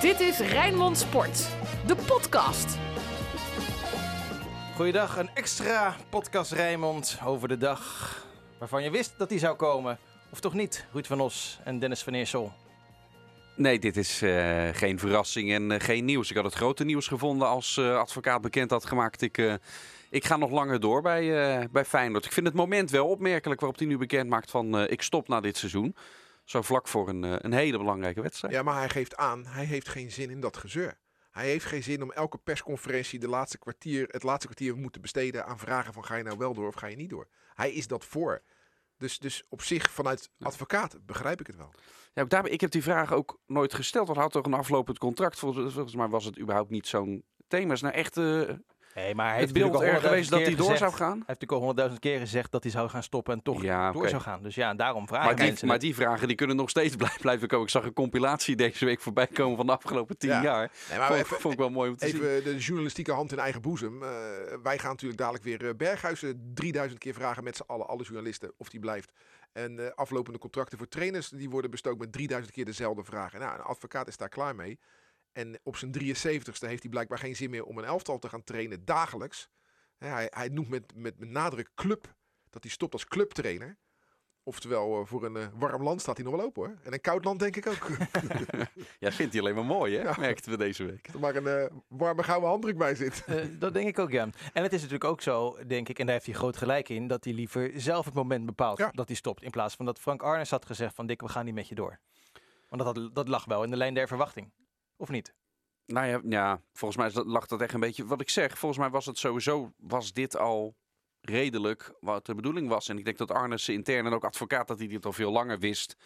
Dit is Rijnmond Sport, de podcast. Goeiedag, een extra podcast Rijnmond over de dag waarvan je wist dat die zou komen. Of toch niet, Ruud van Os en Dennis van Eersel. Nee, dit is uh, geen verrassing en uh, geen nieuws. Ik had het grote nieuws gevonden als uh, advocaat bekend had gemaakt. Ik, ik ga nog langer door bij, bij Feyenoord. Ik vind het moment wel opmerkelijk waarop hij nu bekend maakt van ik stop na dit seizoen. Zo vlak voor een, een hele belangrijke wedstrijd. Ja, maar hij geeft aan, hij heeft geen zin in dat gezeur. Hij heeft geen zin om elke persconferentie de laatste kwartier, het laatste kwartier moeten besteden aan vragen van ga je nou wel door of ga je niet door. Hij is dat voor. Dus, dus op zich, vanuit advocaat, begrijp ik het wel. Ja, daar, ik heb die vraag ook nooit gesteld. Want had toch een aflopend contract? Volgens, volgens mij was het überhaupt niet zo'n thema. Is nou echt uh, Nee, maar hij het beeld er geweest dat hij door zou gaan? Hij heeft natuurlijk al honderdduizend keer gezegd dat hij zou gaan stoppen en toch ja, door zou gaan. Dus ja, daarom vragen maar die, mensen Maar die vragen die kunnen nog steeds blijven komen. Ik zag een compilatie deze week voorbij komen van de afgelopen tien ja. jaar. Nee, maar vond, even, vond ik wel mooi om te even zien. Even de journalistieke hand in eigen boezem. Uh, wij gaan natuurlijk dadelijk weer uh, Berghuizen 3000 keer vragen met z'n allen, alle journalisten, of die blijft. En uh, aflopende contracten voor trainers, die worden bestookt met 3000 keer dezelfde vragen. Nou, een advocaat is daar klaar mee. En op zijn 73ste heeft hij blijkbaar geen zin meer om een elftal te gaan trainen dagelijks. Hij, hij noemt met, met, met nadruk club, dat hij stopt als clubtrainer. Oftewel, uh, voor een uh, warm land staat hij nog wel open hoor. En een koud land denk ik ook. ja, vindt hij alleen maar mooi hè, ja. merkten we deze week. Dat er maar een uh, warme gouden handdruk bij zit. dat denk ik ook ja. En het is natuurlijk ook zo, denk ik, en daar heeft hij groot gelijk in, dat hij liever zelf het moment bepaalt ja. dat hij stopt. In plaats van dat Frank Arnes had gezegd van Dick, we gaan niet met je door. Want dat, had, dat lag wel in de lijn der verwachting. Of niet? Nou ja, ja, volgens mij lag dat echt een beetje. Wat ik zeg, volgens mij was het sowieso, was dit al redelijk wat de bedoeling was. En ik denk dat Arnes intern en ook advocaat dat hij dit al veel langer wist.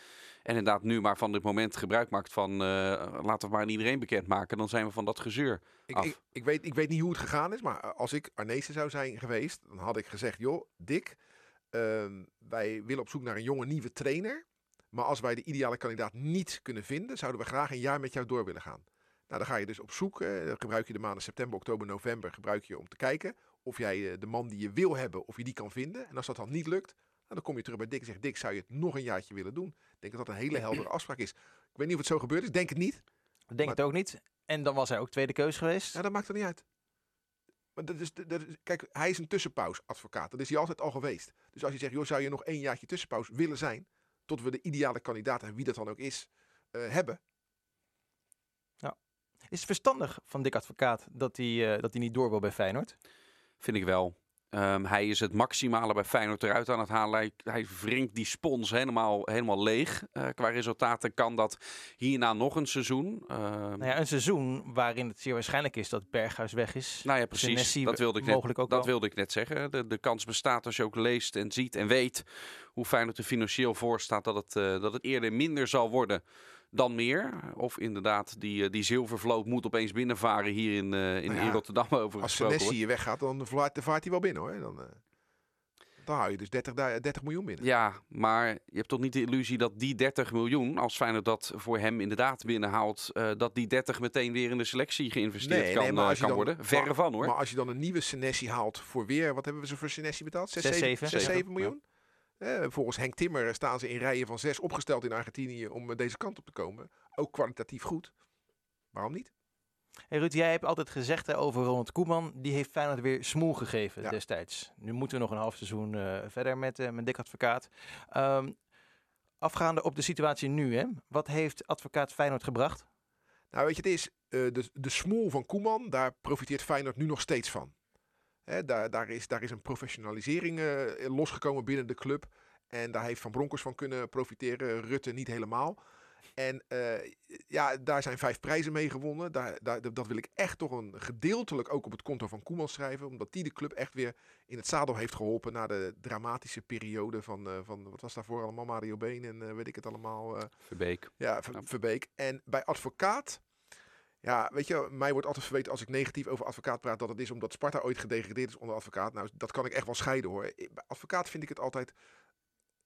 En inderdaad nu maar van dit moment gebruik maakt van uh, laten we maar aan iedereen bekendmaken. Dan zijn we van dat gezeur ik, ik, ik, weet, ik weet niet hoe het gegaan is, maar als ik Arnezen zou zijn geweest, dan had ik gezegd, joh, Dick, uh, wij willen op zoek naar een jonge nieuwe trainer. Maar als wij de ideale kandidaat niet kunnen vinden, zouden we graag een jaar met jou door willen gaan. Nou, dan ga je dus op zoek. dan gebruik je de maanden september, oktober, november gebruik je om te kijken of jij eh, de man die je wil hebben, of je die kan vinden. En als dat dan niet lukt, nou, dan kom je terug bij Dick en zegt Dick, zou je het nog een jaartje willen doen? Ik denk dat dat een hele heldere afspraak is. Ik weet niet of het zo gebeurd is, denk het niet. Denk het ook niet. En dan was hij ook tweede keus geweest. Ja, dat maakt er niet uit. Maar dat is, dat is, kijk, hij is een tussenpauze-advocaat. Dat is hij altijd al geweest. Dus als je zegt, joh, zou je nog één jaartje tussenpauze willen zijn, tot we de ideale kandidaat, en wie dat dan ook is, uh, hebben, is het verstandig van Dick Advocaat dat hij, uh, dat hij niet door wil bij Feyenoord? Vind ik wel. Um, hij is het maximale bij Feyenoord eruit aan het halen. Hij, hij wringt die spons helemaal, helemaal leeg. Uh, qua resultaten kan dat hierna nog een seizoen. Uh, nou ja, een seizoen waarin het zeer waarschijnlijk is dat Berghuis weg is. Nou ja, precies. Dat wilde ik net, ook dat wilde ik net zeggen. De, de kans bestaat als je ook leest en ziet en weet hoe Feyenoord er financieel voor staat... dat het, uh, dat het eerder minder zal worden dan meer. Of inderdaad, die, die zilvervloot moet opeens binnenvaren hier in, uh, in, nou ja, Rotterdam over Als Senesi hier weggaat, dan vaart, vaart hij wel binnen hoor. Dan, uh, dan hou je dus 30, 30 miljoen binnen. Ja, maar je hebt toch niet de illusie dat die 30 miljoen, als Feyenoord dat voor hem inderdaad binnenhaalt, uh, dat die 30 meteen weer in de selectie geïnvesteerd nee, kan, nee, kan dan, worden? Verre van hoor. Maar als je dan een nieuwe Senesi haalt voor weer, wat hebben we ze voor Senesi betaald? 6, 6 7, 7, 7 miljoen? Ja. Eh, volgens Henk Timmer staan ze in rijen van zes opgesteld in Argentinië om deze kant op te komen. Ook kwalitatief goed. Waarom niet? Hey Ruud, jij hebt altijd gezegd hè, over Ronald Koeman, die heeft Feyenoord weer smoel gegeven ja. destijds. Nu moeten we nog een half seizoen uh, verder met, uh, met Dick Advocaat. Um, afgaande op de situatie nu, hè? wat heeft Advocaat Feyenoord gebracht? Nou weet je, het is uh, de, de smoel van Koeman, daar profiteert Feyenoord nu nog steeds van. Daar, daar, is, daar is een professionalisering uh, losgekomen binnen de club. En daar heeft Van Bronckhorst van kunnen profiteren. Rutte niet helemaal. En uh, ja, daar zijn vijf prijzen mee gewonnen. Daar, daar, dat wil ik echt toch een gedeeltelijk ook op het konto van Koeman schrijven. Omdat die de club echt weer in het zadel heeft geholpen na de dramatische periode van, uh, van wat was daarvoor allemaal, Mario Been en weet ik het allemaal. Verbeek. Ja, Ver, Verbeek. En bij advocaat ja, weet je, mij wordt altijd verweten als ik negatief over advocaat praat dat het is omdat Sparta ooit gedegradeerd is onder advocaat. Nou, dat kan ik echt wel scheiden hoor. Bij advocaat vind ik het altijd,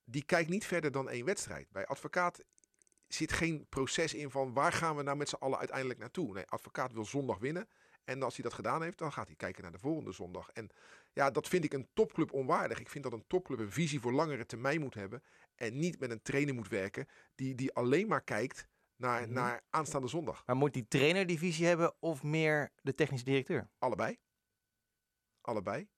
die kijkt niet verder dan één wedstrijd. Bij advocaat zit geen proces in van waar gaan we nou met z'n allen uiteindelijk naartoe. Nee, advocaat wil zondag winnen. En als hij dat gedaan heeft, dan gaat hij kijken naar de volgende zondag. En ja, dat vind ik een topclub onwaardig. Ik vind dat een topclub een visie voor langere termijn moet hebben. En niet met een trainer moet werken die, die alleen maar kijkt naar, Mhm. naar aanstaande zondag. Maar moet die trainer die visie hebben of meer de technische directeur? Allebei. Allebei.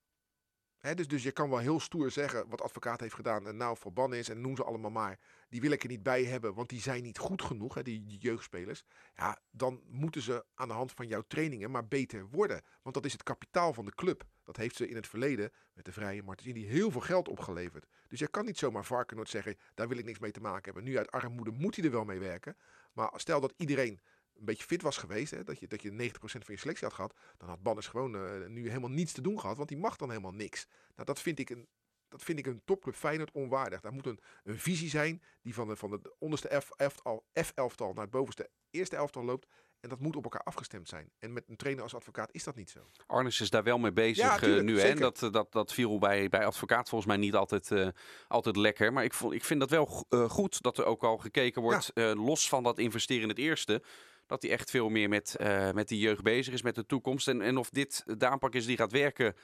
Dus, dus je kan wel heel stoer zeggen wat advocaat heeft gedaan en nou verbannen is en noem ze allemaal maar. Die wil ik er niet bij hebben, want die zijn niet goed genoeg, die, die jeugdspelers. Ja, dan moeten ze aan de hand van jouw trainingen maar beter worden. Want dat is het kapitaal van de club. Dat heeft ze in het verleden met de vrije Martensini heel veel geld opgeleverd. Dus je kan niet zomaar Varkenoord zeggen, daar wil ik niks mee te maken hebben. Nu uit armoede moet hij er wel mee werken. Maar stel dat iedereen een beetje fit was geweest, hè, dat, je, dat je 90% van je selectie had gehad, dan had Banners gewoon eh, nu helemaal niets te doen gehad, want die mag dan helemaal niks. Nou, dat vind ik een, dat vind ik een topclub Feyenoord onwaardig. Daar moet een, visie zijn die van de, van de onderste F, elftal, F-elftal naar het bovenste eerste elftal loopt. En dat moet op elkaar afgestemd zijn. En met een trainer als advocaat is dat niet zo. Arnes is daar wel mee bezig Ja, eh, tuurlijk, nu. Hè? zeker. Dat, eh, dat, dat viel bij, bij advocaat volgens mij niet altijd, eh, altijd lekker. Maar ik, vond, ik vind dat wel go- goed dat er ook al gekeken wordt, los van dat investeren in het eerste. Dat hij echt veel meer met, met die jeugd bezig is, met de toekomst. En, en of dit de aanpak is die gaat werken,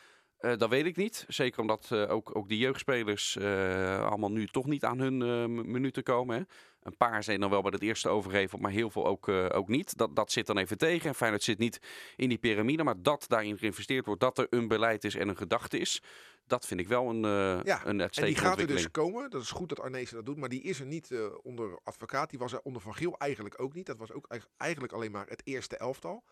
eh, dat weet ik niet. Zeker omdat eh, ook, ook die jeugdspelers eh, allemaal nu toch niet aan hun minuten komen. Hè? Een paar zijn dan wel bij het eerste overgeven, maar heel veel ook, ook niet. Dat, dat zit dan even tegen. En Feyenoord zit niet in die piramide, maar dat daarin geïnvesteerd wordt, dat er een beleid is en een gedachte is, dat vind ik wel een, Ja, een En die gaat er dus komen. Dat is goed dat Arnezen dat doet. Maar die is er niet onder advocaat. Die was er onder Van Geel eigenlijk ook niet. Dat was ook eig- eigenlijk alleen maar het eerste elftal.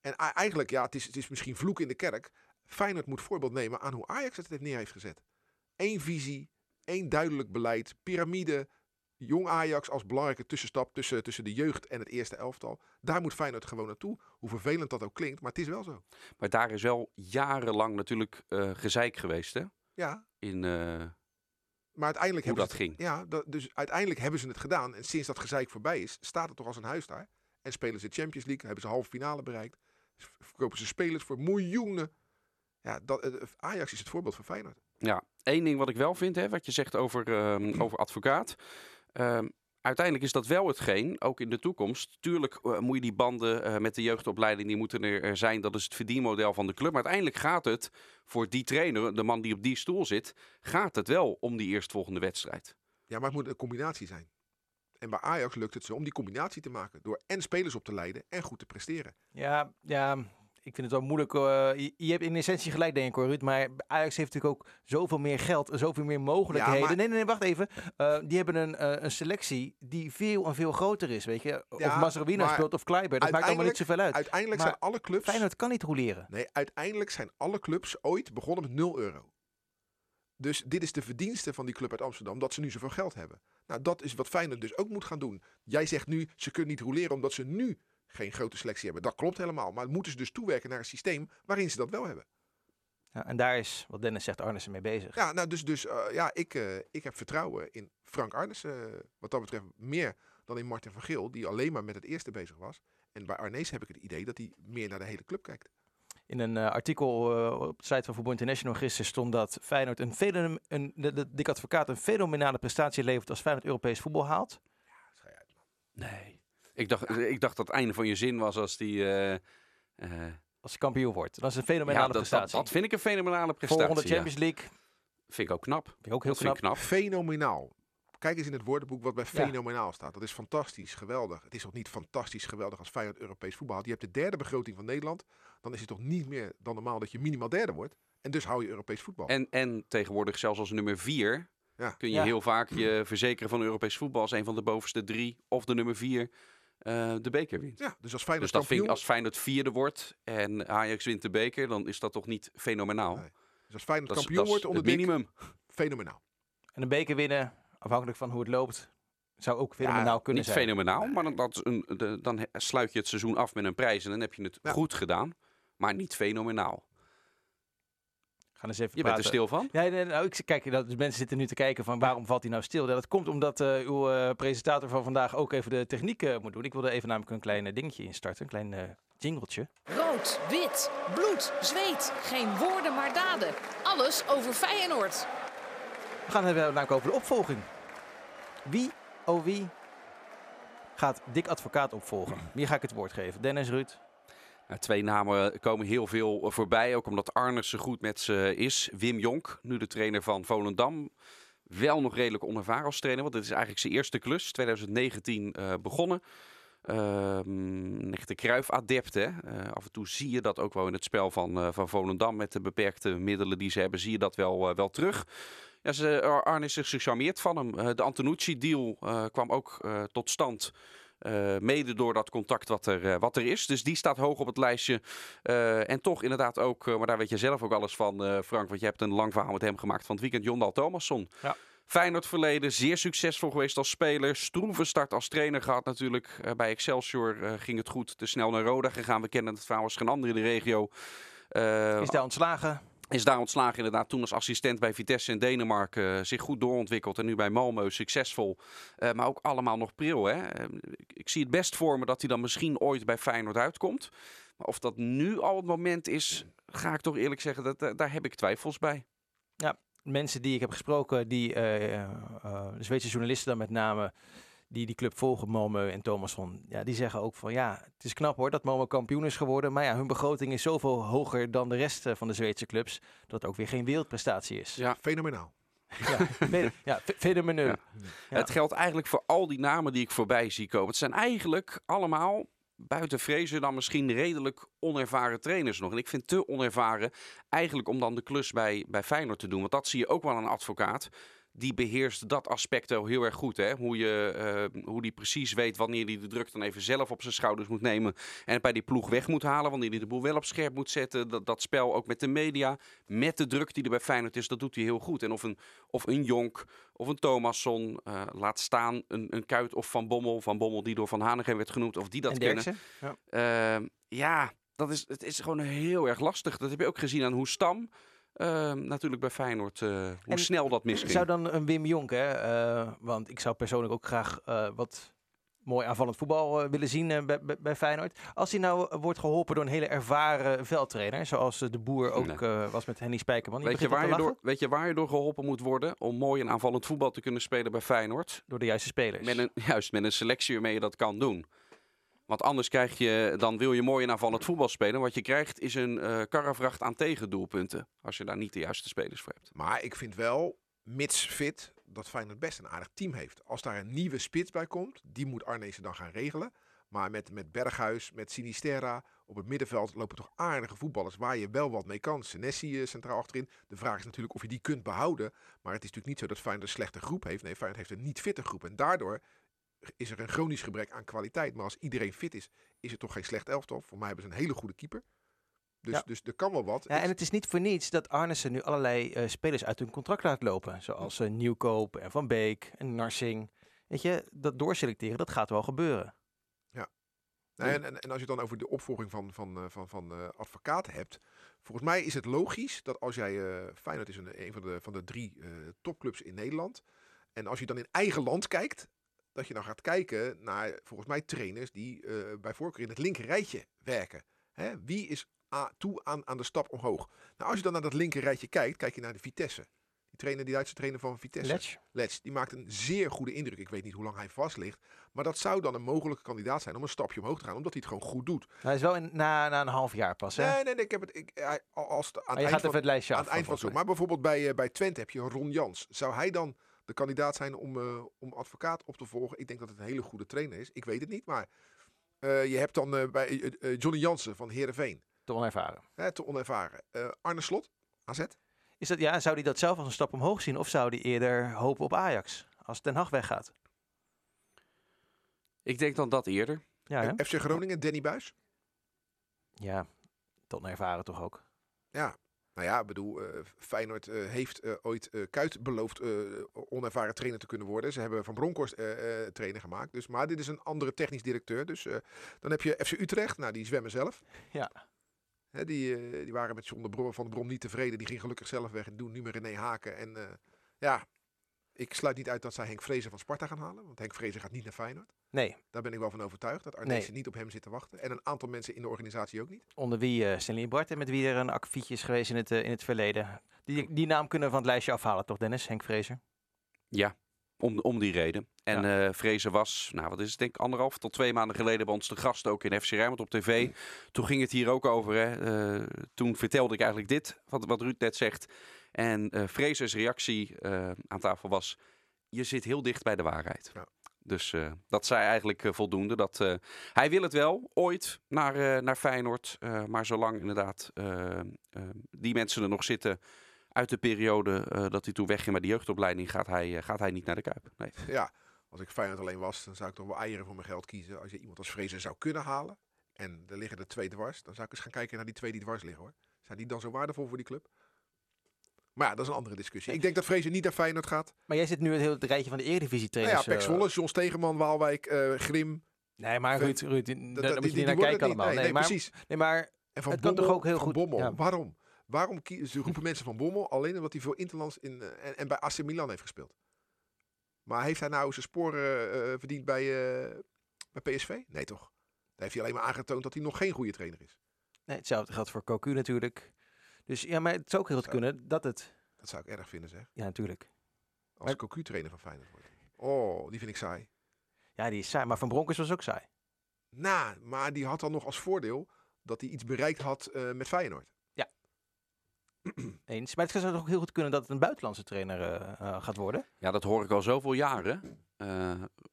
En eigenlijk, ja, het is, het is misschien vloek in de kerk. Feyenoord moet voorbeeld nemen aan hoe Ajax het neer heeft gezet. Eén visie, één duidelijk beleid, piramide. Jong Ajax als belangrijke tussenstap tussen, tussen de jeugd en het eerste elftal. Daar moet Feyenoord gewoon naartoe. Hoe vervelend dat ook klinkt, maar het is wel zo. Maar daar is wel jarenlang natuurlijk eh gezeik geweest, hè? Ja, In eh, maar uiteindelijk hoe hebben dat ging. Ja, dat, dus uiteindelijk hebben ze het gedaan. En sinds dat gezeik voorbij is, staat het toch als een huis daar. En spelen ze Champions League, hebben ze halve finale bereikt. Verkopen ze spelers voor miljoenen. Ja, dat, eh, Ajax is het voorbeeld van Feyenoord. Ja, één ding wat ik wel vind, hè, wat je zegt over, ehm, over advocaat. Ehm, uiteindelijk is dat wel hetgeen, ook in de toekomst. Tuurlijk eh, moet je die banden eh, met de jeugdopleiding, die moeten er, er zijn. Dat is het verdienmodel van de club. Maar uiteindelijk gaat het voor die trainer, de man die op die stoel zit, gaat het wel om die eerstvolgende wedstrijd. Ja, maar het moet een combinatie zijn. En bij Ajax lukt het ze om die combinatie te maken. Door en spelers op te leiden en goed te presteren. Ja, ja, ik vind het wel moeilijk. eh, je, je hebt in essentie gelijk, denk ik hoor, Ruud. Maar Ajax heeft natuurlijk ook zoveel meer geld en zoveel meer mogelijkheden. maar- Nee, nee, nee, wacht even. Eh, die hebben een, eh, een selectie die veel en veel groter is, weet je. Of Ja, maar speelt of Kleiber, dat maakt allemaal niet zoveel uit. Uiteindelijk Maar zijn alle clubs... Feyenoord kan niet roleren. Nee, uiteindelijk zijn alle clubs ooit begonnen met 0 euro. Dus dit is de verdienste van die club uit Amsterdam, dat ze nu zoveel geld hebben. Nou, dat is wat Feyenoord dus ook moet gaan doen. Jij zegt nu, ze kunnen niet roleren omdat ze nu geen grote selectie hebben. Dat klopt helemaal. Maar moeten ze dus toewerken naar een systeem waarin ze dat wel hebben. Ja, en daar is, wat Dennis zegt, Arnissen mee bezig. Ja, nou, dus, dus eh, ja, ik, eh, ik heb vertrouwen in Frank Arnissen. eh, wat dat betreft meer dan in Martin van Geel, die alleen maar met het eerste bezig was. En bij Arnees heb ik het idee dat hij meer naar de hele club kijkt. In een eh, artikel eh, op de site van Voetbal International gisteren stond dat Feyenoord een, fenom- een de, de dik advocaat een fenomenale prestatie levert als Feyenoord Europees voetbal haalt. Schei uit, man. Nee. Ik dacht, ik dacht dat het einde van je zin was als die... eh, eh, Als hij kampioen wordt. Dat is een fenomenale dat, prestatie. dat vind ik een fenomenale prestatie. Volgende ja. Champions League. Vind ik ook knap. Vind ik ook heel knap. Fenomenaal. Kijk eens in het woordenboek wat bij Ja. fenomenaal staat. Dat is fantastisch, geweldig. Het is toch niet fantastisch geweldig als Feyenoord Europees voetbal haalt. Je hebt de derde begroting van Nederland. Dan is het toch niet meer dan normaal dat je minimaal derde wordt. En dus hou je Europees voetbal. En, en tegenwoordig zelfs als nummer vier Ja. kun je Ja. heel vaak je verzekeren van Europees voetbal als een van de bovenste drie of de nummer vier eh, de beker wint. ja, dus als Feyenoord Dus dat vind kampioen, ik, als Feyenoord vierde wordt en Ajax wint de beker, dan is dat toch niet fenomenaal? Nee. dus als Feyenoord kampioen wordt onder het minimum. fenomenaal. En een beker winnen, afhankelijk van hoe het loopt, zou ook fenomenaal kunnen Niet zijn. fenomenaal, maar dan, dat is een, de, dan sluit je het seizoen af met een prijs en dan heb je het Ja. goed gedaan. Maar niet fenomenaal. Gaan eens even Je bent er stil van? Ja, nee, nou, ik, kijk, dat, dus mensen zitten nu te kijken van waarom valt hij nou stil? Dat komt omdat eh, uw eh, presentator van vandaag ook even de techniek eh, moet doen. Ik wilde even namelijk een klein dingetje instarten, een klein eh jingletje. Rood, wit, bloed, zweet. Geen woorden maar daden. Alles over Feyenoord. We gaan het namelijk over de opvolging. Wie, oh wie, gaat Dick Advocaat opvolgen? Wie ga ik het woord geven? Dennis, Ruud? Nou, twee namen komen heel veel voorbij, ook omdat Arnes goed met ze is. Wim Jonk, nu de trainer van Volendam. Wel nog redelijk onervaren als trainer, want dit is eigenlijk zijn eerste klus. 2019 eh, begonnen. Ehm echte Kruif-adept. Eh, af en toe zie je dat ook wel in het spel van, eh, van Volendam. Met de beperkte middelen die ze hebben, zie je dat wel, eh, wel terug. Ja, is zich gecharmeerd van hem. Eh, de Antonucci-deal eh, kwam ook eh, tot stand. Eh, mede door dat contact wat er, eh, wat er is. Dus die staat hoog op het lijstje. Eh, en toch inderdaad ook, maar daar weet je zelf ook alles van, Frank. Want je hebt een lang verhaal met hem gemaakt van het weekend. Jondal Thomasson. Ja. Feyenoord verleden, zeer succesvol geweest als speler. Stroeve start als trainer gehad natuurlijk. Bij Excelsior ging het goed. Te snel naar Roda gegaan. We kennen het verhaal als geen ander in de regio. Is daar ontslagen? Is daar ontslagen inderdaad toen als assistent bij Vitesse in Denemarken. eh, zich goed doorontwikkeld en nu bij Malmö succesvol. Eh, maar ook allemaal nog pril. Hè? Eh, ik, zie het best voor me dat hij dan misschien ooit bij Feyenoord uitkomt. Maar of dat nu al het moment is, ga ik toch eerlijk zeggen, dat, daar heb ik twijfels bij. Mensen die ik heb gesproken, die de Zweedse journalisten dan met name, die die club volgen, Malmö en Thomasson, ja, die zeggen ook van ja, het is knap hoor dat Malmö kampioen is geworden, maar ja, hun begroting is zoveel hoger dan de rest eh, van de Zweedse clubs, dat het ook weer geen wereldprestatie is. Ja. Fenomenaal. Ja, fenomenaal. Ja. Ja. Het geldt eigenlijk voor al die namen die ik voorbij zie komen. Het zijn eigenlijk allemaal, buiten Vrezen dan misschien redelijk onervaren trainers nog. En ik vind te onervaren eigenlijk om dan de klus bij, bij Feyenoord te doen. Want dat zie je ook wel aan een advocaat. Die beheerst dat aspect wel heel erg goed. Hè? Hoe, je, eh, hoe die precies weet wanneer hij de druk dan even zelf op zijn schouders moet nemen. En bij die ploeg weg moet halen. Wanneer hij de boel wel op scherp moet zetten. Dat, dat spel ook met de media. Met de druk die er bij Feyenoord is. Dat doet hij heel goed. En of een, of een Jonk of een Thomasson. eh, laat staan een, een Kuit of Van Bommel. Van Bommel die door Van Hanegem werd genoemd. Of die dat en kennen. Ja. Ehm, ja, dat is, het is gewoon heel erg lastig. Dat heb je ook gezien aan hoe Stam ehm, natuurlijk bij Feyenoord, eh, hoe En snel dat misging. Zou dan een Wim Jonk, hè, eh, want ik zou persoonlijk ook graag eh, wat mooi aanvallend voetbal willen zien bij, bij, Feyenoord. Als hij nou wordt geholpen door een hele ervaren veldtrainer, zoals de boer ook Nee. was met Henny Spijkerman. Weet je, waar je, door, weet je waar je door geholpen moet worden om mooi en aanvallend voetbal te kunnen spelen bij Feyenoord? Door de juiste spelers. Met een, juist, met een selectie waarmee je dat kan doen. Want anders krijg je, dan wil je mooi en aanvallend voetbal spelen. Wat je krijgt is een eh karrevracht aan tegendoelpunten. Als je daar niet de juiste spelers voor hebt. Maar ik vind wel, mits fit, dat Feyenoord best een aardig team heeft. Als daar een nieuwe spits bij komt, die moet Arnezen dan gaan regelen. Maar met, met Berghuis, met Sinisterra, op het middenveld lopen toch aardige voetballers waar je wel wat mee kan. Senesi eh, centraal achterin. De vraag is natuurlijk of je die kunt behouden. Maar het is natuurlijk niet zo dat Feyenoord een slechte groep heeft. Nee, Feyenoord heeft een niet fitte groep. En daardoor is er een chronisch gebrek aan kwaliteit. Maar als iedereen fit is, is het toch geen slecht elftal. Voor mij hebben ze een hele goede keeper. Dus, Ja. dus er kan wel wat. Ja, en het is niet voor niets dat Arnissen nu allerlei eh, spelers uit hun contract laat lopen. Zoals eh, Nieuwkoop en Van Beek en Narsing. Weet je, dat doorselecteren, dat gaat wel gebeuren. Nee, en, en, en als je het dan over de opvolging van, van, eh, van, van advocaat hebt. Volgens mij is het logisch dat als jij. Feyenoord is een, een van de, van de drie topclubs in Nederland. En als je dan in eigen land kijkt. Dat je dan gaat kijken naar volgens mij trainers die eh, bij voorkeur in het linker rijtje werken. Hè? Wie is toe aan, aan de stap omhoog? Nou, als je dan naar dat linker rijtje kijkt, kijk je naar de Vitesse. Die trainer, die Duitse trainer van Vitesse. Letch? Letch, die maakt een zeer goede indruk. Ik weet niet hoe lang hij vast ligt. Maar dat zou dan een mogelijke kandidaat zijn om een stapje omhoog te gaan. Omdat hij het gewoon goed doet. Hij is wel in, na, na een half jaar pas, hè? Nee, nee, nee. Ik heb het, ik, als aan het je eind gaat van, even het lijstje aan af. het eind van zo. Maar bijvoorbeeld bij, eh, bij Twente heb je Ron Jans. Zou hij dan de kandidaat zijn om, eh, om advocaat op te volgen? Ik denk dat het een hele goede trainer is. Ik weet het niet. Maar eh, je hebt dan eh, bij Johnny Jansen van Heerenveen. mij. Te onervaren. Hè, te onervaren. Eh, Arne Slot, AZ. Is dat, ja, zou hij dat zelf als een stap omhoog zien? Of zou hij eerder hopen op Ajax? Als Den Haag weggaat. Ik denk dan dat eerder. Ja, FC Groningen, Danny Buis. ja te onervaren toch ook. Ja, nou ja, ik bedoel, eh, Feyenoord eh, heeft eh, ooit Kuit beloofd onervaren trainer te kunnen worden. Ze hebben Van Bronckhorst trainer gemaakt. Dus, maar dit is een andere technisch directeur. Dus dan heb je FC Utrecht, nou die zwemmen zelf. Ja. Hè, die, die waren met John de Brom, van de Brom niet tevreden. Die ging gelukkig zelf weg en doen nu met René Haken. En ja, ik sluit niet uit dat zij Henk Vrezen van Sparta gaan halen. Want Henk Vrezen gaat niet naar Feyenoord. Nee, Daar ben ik wel van overtuigd. Dat Arnezen niet op hem zit te wachten. En een aantal mensen in de organisatie ook niet. onder wie eh Stanley Bart en met wie er een akkefietje is geweest in het, eh, in het verleden. Die, die naam kunnen we van het lijstje afhalen, toch Dennis? Henk Vrezer? Ja, om, om die reden. En eh Vrezen was, nou wat is het, denk ik anderhalf tot twee maanden geleden bij ons te gast ook in FC Rijnmond op tv. Toen ging het hier ook over. Hè. Eh, toen vertelde ik eigenlijk dit, wat, wat Ruud net zegt. En eh Vrezers reactie eh, aan tafel was, je zit heel dicht bij de waarheid. Ja. Dus uh, dat zei eigenlijk uh, voldoende. Dat, uh, hij wil het wel, ooit, naar, naar Feyenoord. maar zolang inderdaad die mensen er nog zitten uit de periode dat hij toen wegging met de jeugdopleiding, gaat hij, gaat hij niet naar de Kuip. Nee. Ja, als ik Feyenoord alleen was, dan zou ik toch wel eieren voor mijn geld kiezen. Als je iemand als Vrezen zou kunnen halen en er liggen er twee dwars, dan zou ik eens gaan kijken naar die twee die dwars liggen hoor. Zijn die dan zo waardevol voor die club? Maar ja, dat is een andere discussie. Ik denk dat Vrezen niet naar Feyenoord gaat. Maar jij zit nu het hele rijtje van de Eredivisie trainers. Nou ja, Pek Zwolle, John Stegeman, Waalwijk, uh, Grim. Nee, maar Ruud, Ruud daar moet je niet naar kijken allemaal. Nee, nee, maar, precies. Nee, maar en van het Bommel, kan toch ook heel goed. Bommel. Ja. Waarom? Waarom ze roepen mensen van Bommel alleen omdat hij veel interlands in, uh, en, en, bij AC Milan heeft gespeeld? Maar heeft hij nou zijn sporen uh, verdiend bij, bij PSV? Nee, toch? Daar heeft hij alleen maar aangetoond dat hij nog geen goede trainer is. Nee, hetzelfde geldt voor Cocu natuurlijk. Dus ja, maar het zou ook heel goed kunnen dat het dat zou ik erg vinden, zeg. Ja, natuurlijk. Als maar... Cocu-trainer van Feyenoord wordt. Oh, die vind ik saai. Ja, die is saai. Maar Van Bronckhorst was ook saai. Nou, maar die had dan nog als voordeel dat hij iets bereikt had uh, met Feyenoord. Eens. Maar het zou ook heel goed kunnen dat het een buitenlandse trainer uh, uh, gaat worden. Ja, dat hoor ik al zoveel jaren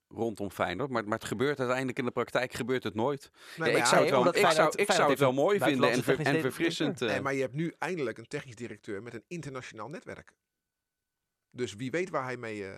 rondom Feyenoord. Maar, maar het gebeurt uiteindelijk in de praktijk gebeurt het nooit. Nee, ja, ik zou het wel, ik zou, ik zou het wel mooi vinden en, ver, en verfrissend. Nee, maar je hebt nu eindelijk een technisch directeur met een internationaal netwerk. Dus wie weet waar hij mee uh,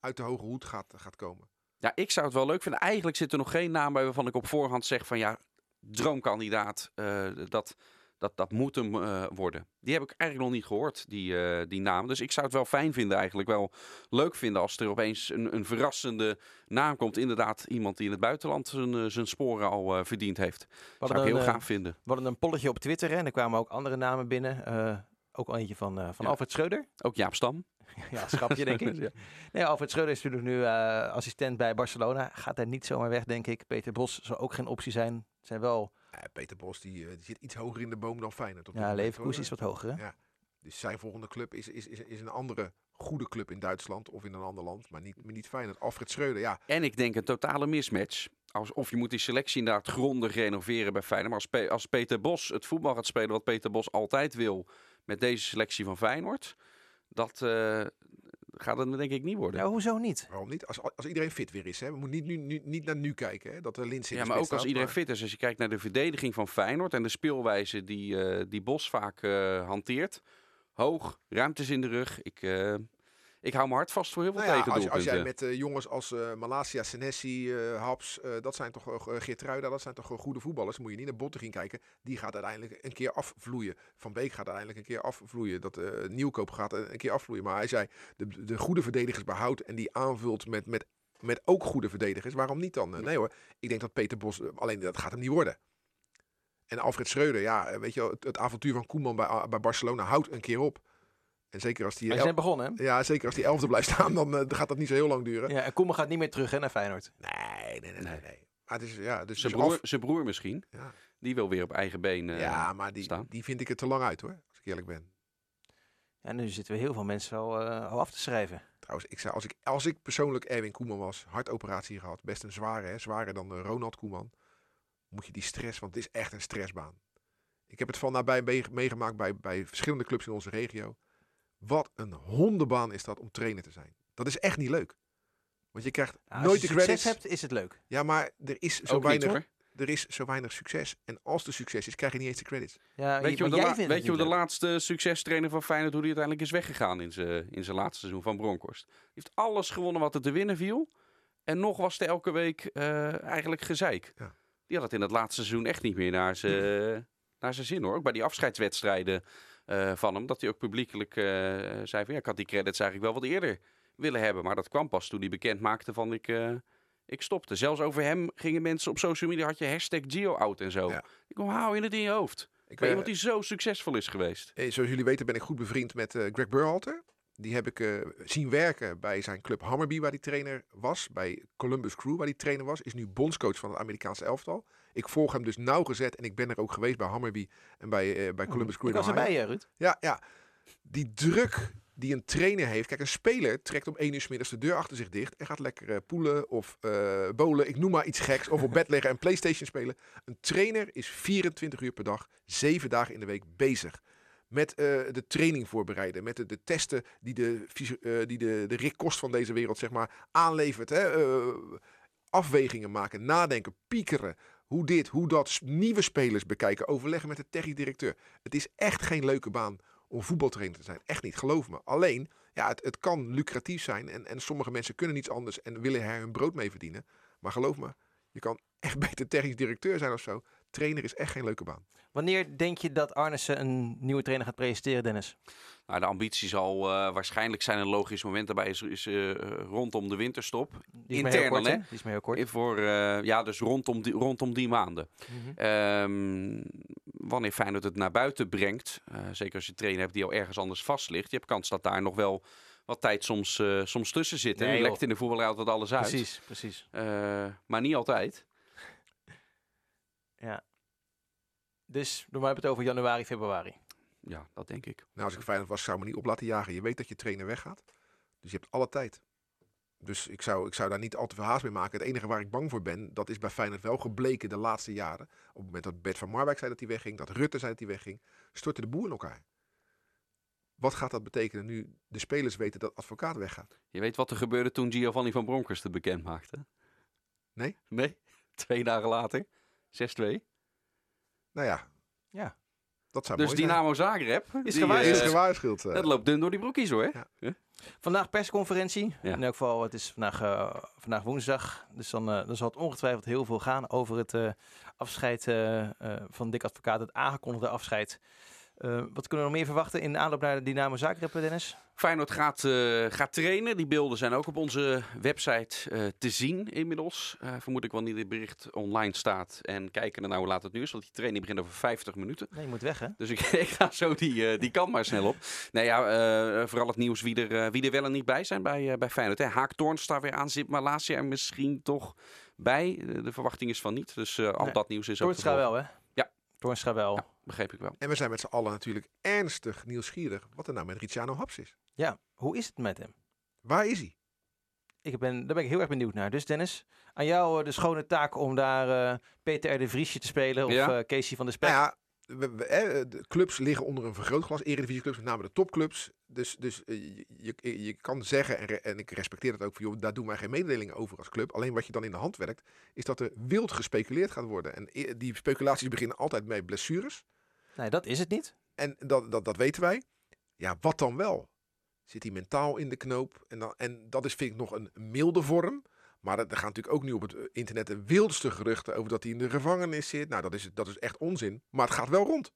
uit de hoge hoed gaat, gaat komen. Ja, ik zou het wel leuk vinden. Eigenlijk zit er nog geen naam bij waarvan ik op voorhand zeg van ja, droomkandidaat. Uh, dat, dat, dat moet hem uh, worden. Die heb ik eigenlijk nog niet gehoord, die, uh, die naam. Dus ik zou het wel fijn vinden, eigenlijk wel leuk vinden als er opeens een, een verrassende naam komt. Inderdaad, iemand die in het buitenland zijn, uh, zijn sporen al verdiend heeft. Dat zou ik heel gaaf vinden. We hadden een polletje op Twitter en er kwamen ook andere namen binnen. ook al eentje van, van ja. Alfred Schreuder. Ook Jaap Stam. ja, schapje denk ik. ja. Nee, Alfred Schreuder is natuurlijk nu assistent bij Barcelona. Gaat hij niet zomaar weg, denk ik. Peter Bos zou ook geen optie zijn. Zijn wel Peter Bos die, die, zit iets hoger in de boom dan Feyenoord. ja, Leverkusen is wat hoger. Hè? Ja. Dus zijn volgende club is, is, is, is een andere goede club in Duitsland of in een ander land, maar niet, niet Feyenoord. Alfred Schreuder, ja. En ik denk een totale mismatch. Als, of je moet die selectie inderdaad grondig renoveren bij Feyenoord. Maar als, Pe als Peter Bos het voetbal gaat spelen wat Peter Bos altijd wil met deze selectie van Feyenoord, dat, uh, gaat het denk ik niet worden. Ja, hoezo niet? Waarom niet? Als, als iedereen fit weer is. Hè? We moeten niet, nu, niet naar nu kijken. Hè? Dat de Lins Ja, maar ook als iedereen fit is. Als je kijkt naar de verdediging van Feyenoord en de speelwijze die, uh, die Bos vaak uh, hanteert. Hoog, ruimtes in de rug. Ik, uh, ik hou me hard vast voor heel veel nou ja, als, als, jij met uh, jongens als uh, Malasia, Senesi, uh, Haps, dat zijn toch uh, Geertruida, dat zijn toch goede voetballers. Moet je niet naar Bottegien kijken. Die gaat uiteindelijk een keer afvloeien. Van Beek gaat uiteindelijk een keer afvloeien. Dat Nieuwkoop gaat een keer afvloeien. Maar hij zei, de, de goede verdedigers behoudt en die aanvult met, met, met ook goede verdedigers. Waarom niet dan? nee hoor, ik denk dat Peter Bos, alleen dat gaat hem niet worden. En Alfred Schreuder, ja, weet je het, het avontuur van Koeman bij, bij Barcelona houdt een keer op. En zeker als die. Hij zijn begonnen, hè? Ja, zeker als die elfde blijft staan, dan uh, gaat dat niet zo heel lang duren. Ja, en Koeman gaat niet meer terug hè, naar Feyenoord. Nee, nee, nee, nee. nee. Maar het is, ja, dus zijn, broer, zijn broer misschien. Ja. Die wil weer op eigen been uh, Ja, maar die, staan. die vind ik er te lang uit hoor, als ik eerlijk ben. Ja, nu zitten we heel veel mensen al, uh, al af te schrijven. Trouwens, ik zou, als, ik, als ik persoonlijk Erwin Koeman was, hartoperatie gehad, best een zware, hè, zwaarder dan Ronald Koeman, moet je die stress, want het is echt een stressbaan. Ik heb het van nabij meegemaakt bij, bij verschillende clubs in onze regio. Wat een hondenbaan is dat om trainer te zijn. Dat is echt niet leuk. Want je krijgt nooit de credits. Als je hebt, is het leuk. Ja, maar er is zo weinig... er is zo weinig succes. En als er succes is, krijg je niet eens de credits. Ja, weet je, hoe de, weet je hoe de laatste succestrainer van Feyenoord, hoe die uiteindelijk is weggegaan in zijn in zijn laatste seizoen van Bronkhorst? Hij heeft alles gewonnen wat er te winnen viel. En nog was er elke week uh, eigenlijk gezeik. Ja. Die had het in het laatste seizoen echt niet meer naar zijn, naar zijn zin hoor. Ook bij die afscheidswedstrijden uh, van hem. Dat hij ook publiekelijk uh, zei van ja, ik had die credits eigenlijk wel wat eerder willen hebben. Maar dat kwam pas toen hij bekend maakte van ik, uh, ik stopte. Zelfs over hem gingen mensen op social media, had je hashtag GeoOut en zo. Ja. Ik hoe hou je het in je hoofd? Ik ben iemand die zo succesvol is geweest. Zoals jullie weten ben ik goed bevriend met Greg Burhalter. Die heb ik uh, zien werken bij zijn club Hammerby, waar hij trainer was. Bij Columbus Crew, waar hij trainer was. Is nu bondscoach van het Amerikaanse elftal. Ik volg hem dus nauwgezet en ik ben er ook geweest bij Hammerby en bij, uh, bij Columbus Crew. Ik was erbij, Ruud. Ja, ja. Die druk die een trainer heeft. Kijk, een speler trekt om één uur s middags de deur achter zich dicht en gaat lekker uh, poelen of uh, bowlen. Ik noem maar iets geks. Of op bed liggen en PlayStation spelen. Een trainer is 24 uur per dag, 7 dagen in de week bezig met eh, de training voorbereiden, met de, de testen die, de, eh, die de, de Rick Kost van deze wereld zeg maar, aanlevert. Hè? eh, afwegingen maken, nadenken, piekeren. Hoe dit, hoe dat, nieuwe spelers bekijken, overleggen met de technisch directeur. Het is echt geen leuke baan om voetbaltrainer te zijn. Echt niet, geloof me. Alleen, ja, het, het kan lucratief zijn en, en sommige mensen kunnen niets anders en willen er hun brood mee verdienen. Maar geloof me, je kan echt beter technisch directeur zijn of zo. Trainer is echt geen leuke baan. Wanneer denk je dat Arnissen een nieuwe trainer gaat presenteren, Dennis? Nou, de ambitie zal eh, waarschijnlijk zijn een logisch moment daarbij is, is eh, rondom de winterstop. Die is maar heel Intern kort, hè? Die is maar heel kort. Voor, eh, ja, dus rondom die, rondom die maanden. Mhm. Ehm, wanneer Feyenoord het naar buiten brengt, eh, zeker als je een trainer hebt die al ergens anders vast ligt, je hebt kans dat daar nog wel wat tijd soms, eh, soms tussen zit. Nee, en lekt in de voetbal altijd alles uit. Precies, precies. Eh, maar niet altijd. Dus we hebben het over januari, februari. Ja, dat denk ik. Nou, als ik Feyenoord was, zou ik me niet op laten jagen. Je weet dat je trainer weggaat. Dus je hebt alle tijd. Dus ik zou, ik zou daar niet al te veel haast mee maken. Het enige waar ik bang voor ben, dat is bij Feyenoord wel gebleken de laatste jaren. Op het moment dat Bert van Marwijk zei dat hij wegging, dat Rutte zei dat hij wegging, stortte de boel in elkaar. Wat gaat dat betekenen nu de spelers weten dat advocaat weggaat? Je weet wat er gebeurde toen Giovanni van Bronckhorst het bekend maakte? Nee? Nee? Twee dagen later. 6-2. Nou ja. Ja. Dat zou Dus mooi zijn. Dynamo Zagreb. Is die, gewaarschuwd. eh, is gewaarschuwd. eh. Dat loopt dun door die broekjes hoor. Ja. Vandaag persconferentie. Ja. In elk geval, het is vandaag, eh, vandaag woensdag. Dus dan, eh, dan zal het ongetwijfeld heel veel gaan over het eh, afscheid van Dick Advocaat. Het aangekondigde afscheid. Eh, wat kunnen we nog meer verwachten in de aanloop naar de Dynamo Zagreb, Dennis? Feyenoord gaat, eh, gaat trainen. Die beelden zijn ook op onze website eh, te zien inmiddels. Vermoed ik wel niet dit bericht online staat. En kijken naar nou hoe laat het nu is. Want die training begint over 50 minuten. Nee, je moet weg, hè? Dus ik, ik ga zo die, die kant maar snel op. Nee, ja, vooral het nieuws wie er, wie wel en niet bij zijn bij, bij Feyenoord. Hè. Haak Toornstra weer aan, zit Malasia er misschien toch bij. De verwachting is van niet. Dus al Nee. dat nieuws is ook volgen. wel, hè? Ja. Toornstra wel. Ja, begreep ik wel. En we zijn met z'n allen natuurlijk ernstig nieuwsgierig wat er nou met Ricciano Haps is. Ja, hoe is het met hem? Waar is hij? Ik ben, daar ben ik heel erg benieuwd naar. Dus Dennis, aan jou eh, de schone taak om daar eh, Peter R. de Vriesje te spelen. Of Ja. eh, Casey van de Spek. Nou ja, we- we- eh, de clubs liggen onder een vergrootglas. Eredivisieclubs, met name de topclubs. Dus, dus je, je, je kan zeggen, en, re- en ik respecteer dat ook, van, joh, daar doen wij geen mededelingen over als club. Alleen wat je dan in de hand werkt, is dat er wild gespeculeerd gaat worden. En die speculaties beginnen altijd met blessures. Nee, dat is het niet. En dat, dat, dat weten wij. Ja, wat dan wel? Zit hij mentaal in de knoop? En, dan, en dat is, vind ik, nog een milde vorm. Maar er gaan natuurlijk ook nu op het eh, internet de wildste geruchten over dat hij in de gevangenis zit. Nou, dat is, dat is echt onzin. Maar het gaat wel rond.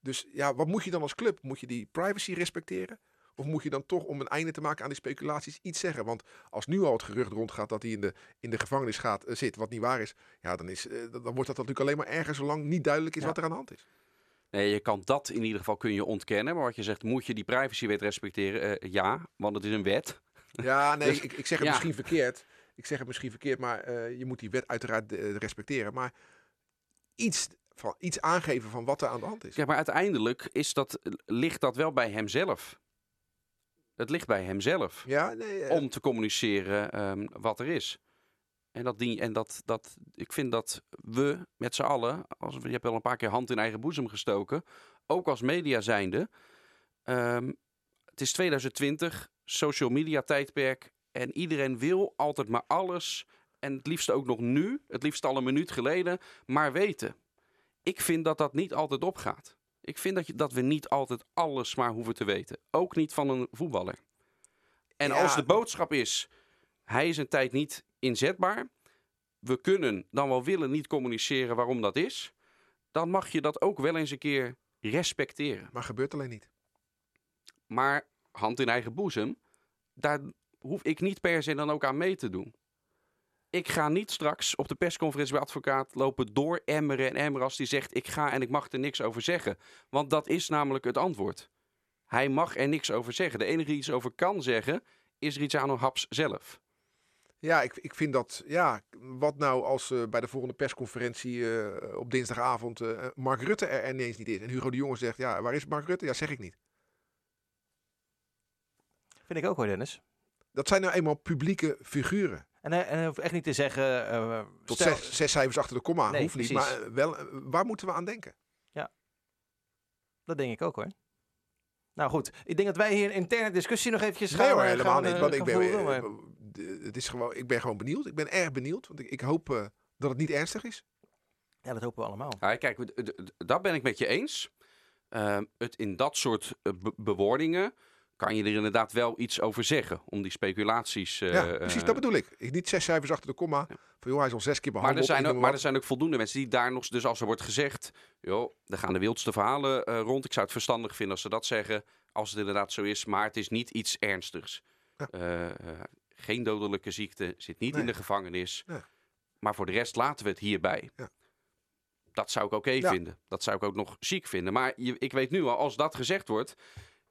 Dus ja, wat moet je dan als club? Moet je die privacy respecteren? Of moet je dan toch, om een einde te maken aan die speculaties, iets zeggen? Want als nu al het gerucht rondgaat dat hij in de, in de gevangenis gaat, eh, zit, wat niet waar is, ja, dan, is, eh, dan wordt dat natuurlijk alleen maar erger zolang niet duidelijk is Ja. wat er aan de hand is. Nee, je kan dat in ieder geval kun je ontkennen. Maar wat je zegt, moet je die privacywet respecteren? Eh, ja, want het is een wet. Ja, nee, Dus- ik, ik zeg het ja. misschien verkeerd. Ik zeg het misschien verkeerd, maar eh, je moet die wet uiteraard eh, respecteren. Maar iets, van, iets aangeven van wat er aan de hand is. Ja, maar uiteindelijk is dat, ligt dat wel bij hemzelf. Het ligt bij hemzelf. Ja, nee, om te communiceren ehm, wat er is. En, dat ding, en dat, dat, ik vind dat we met z'n allen, als we, je hebt wel een paar keer hand in eigen boezem gestoken, ook als media zijnde. ehm, het is 2020, social media tijdperk en iedereen wil altijd maar alles. En het liefst ook nog nu, het liefst al een minuut geleden, maar weten. Ik vind dat dat niet altijd opgaat. Ik vind dat, je, dat we niet altijd alles maar hoeven te weten. Ook niet van een voetballer. En Ja. als de boodschap is, hij is een tijd niet inzetbaar. We kunnen dan wel willen niet communiceren waarom dat is. Dan mag je dat ook wel eens een keer respecteren. maar gebeurt alleen niet. Maar hand in eigen boezem, daar hoef ik niet per se dan ook aan mee te doen. Ik ga niet straks op de persconferentie bij advocaat lopen door emmeren en emmeren als die zegt ik ga en ik mag er niks over zeggen. Want dat is namelijk het antwoord. Hij mag er niks over zeggen. De enige die iets over kan zeggen is Rizano Haps zelf. Ja, ik, ik vind dat, ja, wat nou als eh, bij de volgende persconferentie eh, op dinsdagavond eh, Mark Rutte er ineens niet is. En Hugo de Jonge zegt, ja, waar is Mark Rutte? Ja, zeg ik niet. Vind ik ook hoor, Dennis. Dat zijn nou eenmaal publieke figuren. En hij, en hij hoeft echt niet te zeggen... Tot stel- zes, zes cijfers achter de komma, Nee, hoeft niet. precies. Maar wel, waar moeten we aan denken? Dat denk ik ook hoor. Nou goed, ik denk dat wij hier een interne discussie nog eventjes Nee gaan, hoor, eh, helemaal gaan, niet. Want ik ben, maar- het is gewoon, ik ben gewoon benieuwd. Ik ben erg benieuwd. Want ik, ik hoop eh, dat het niet ernstig is. Ja, dat hopen we allemaal. Ja, kijk, dat ben ik met je eens. Ehm, het in dat soort eh, be- bewoordingen kan je er inderdaad wel iets over zeggen. Om die speculaties... eh, ja, precies, dat bedoel ik. ik. Niet zes cijfers achter de komma. Van joh, hij is al zes keer Maar behandeld. er, zijn ook, maar maar er zijn ook voldoende mensen die daar nog... Dus als er wordt gezegd, joh, er gaan de wildste verhalen eh, rond. Ik zou het verstandig vinden als ze dat zeggen. Als het inderdaad zo is. Maar het is niet iets ernstigs. Ja. Eh, eh, geen dodelijke ziekte. Zit niet in de gevangenis. Nee. Maar voor de rest laten we het hierbij. Ja. Dat zou ik oké Ja. vinden. Dat zou ik ook nog ziek vinden. Maar je, ik weet nu al, als dat gezegd wordt...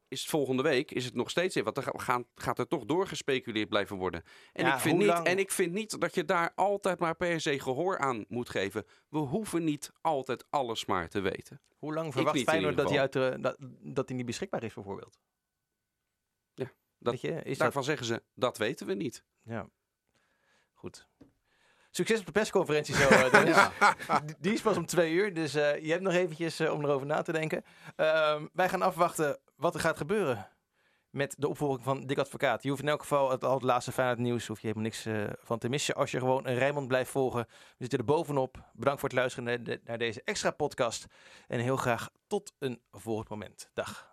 Is het volgende week is het nog steeds in. Want er ga- gaan, gaat er toch doorgespeculeerd blijven worden. En, Ja, ik vind niet, lang- en ik vind niet dat je daar altijd maar per se gehoor aan moet geven. We hoeven niet altijd alles maar te weten. Hoe lang Ik verwacht Feyenoord dat ieder hij, uit de, dat, dat hij niet beschikbaar is bijvoorbeeld? Ja, dat- Weet je, is dat... Daarvan zeggen ze, dat weten we niet. Ja. Goed. Succes op de persconferentie zo, eh, Dennis. Die- is pas om twee uur, dus eh, je hebt nog eventjes eh, om erover na te denken. Ehm, wij gaan afwachten wat er gaat gebeuren met de opvolging van Dick Advocaat. Je hoeft in elk geval het, al het laatste Feyenoord nieuws, hoef je helemaal niks van te missen als je gewoon een Rijnmond blijft volgen. We zitten er bovenop. Bedankt voor het luisteren naar, de- naar deze extra podcast. En heel graag tot een volgend moment. Dag.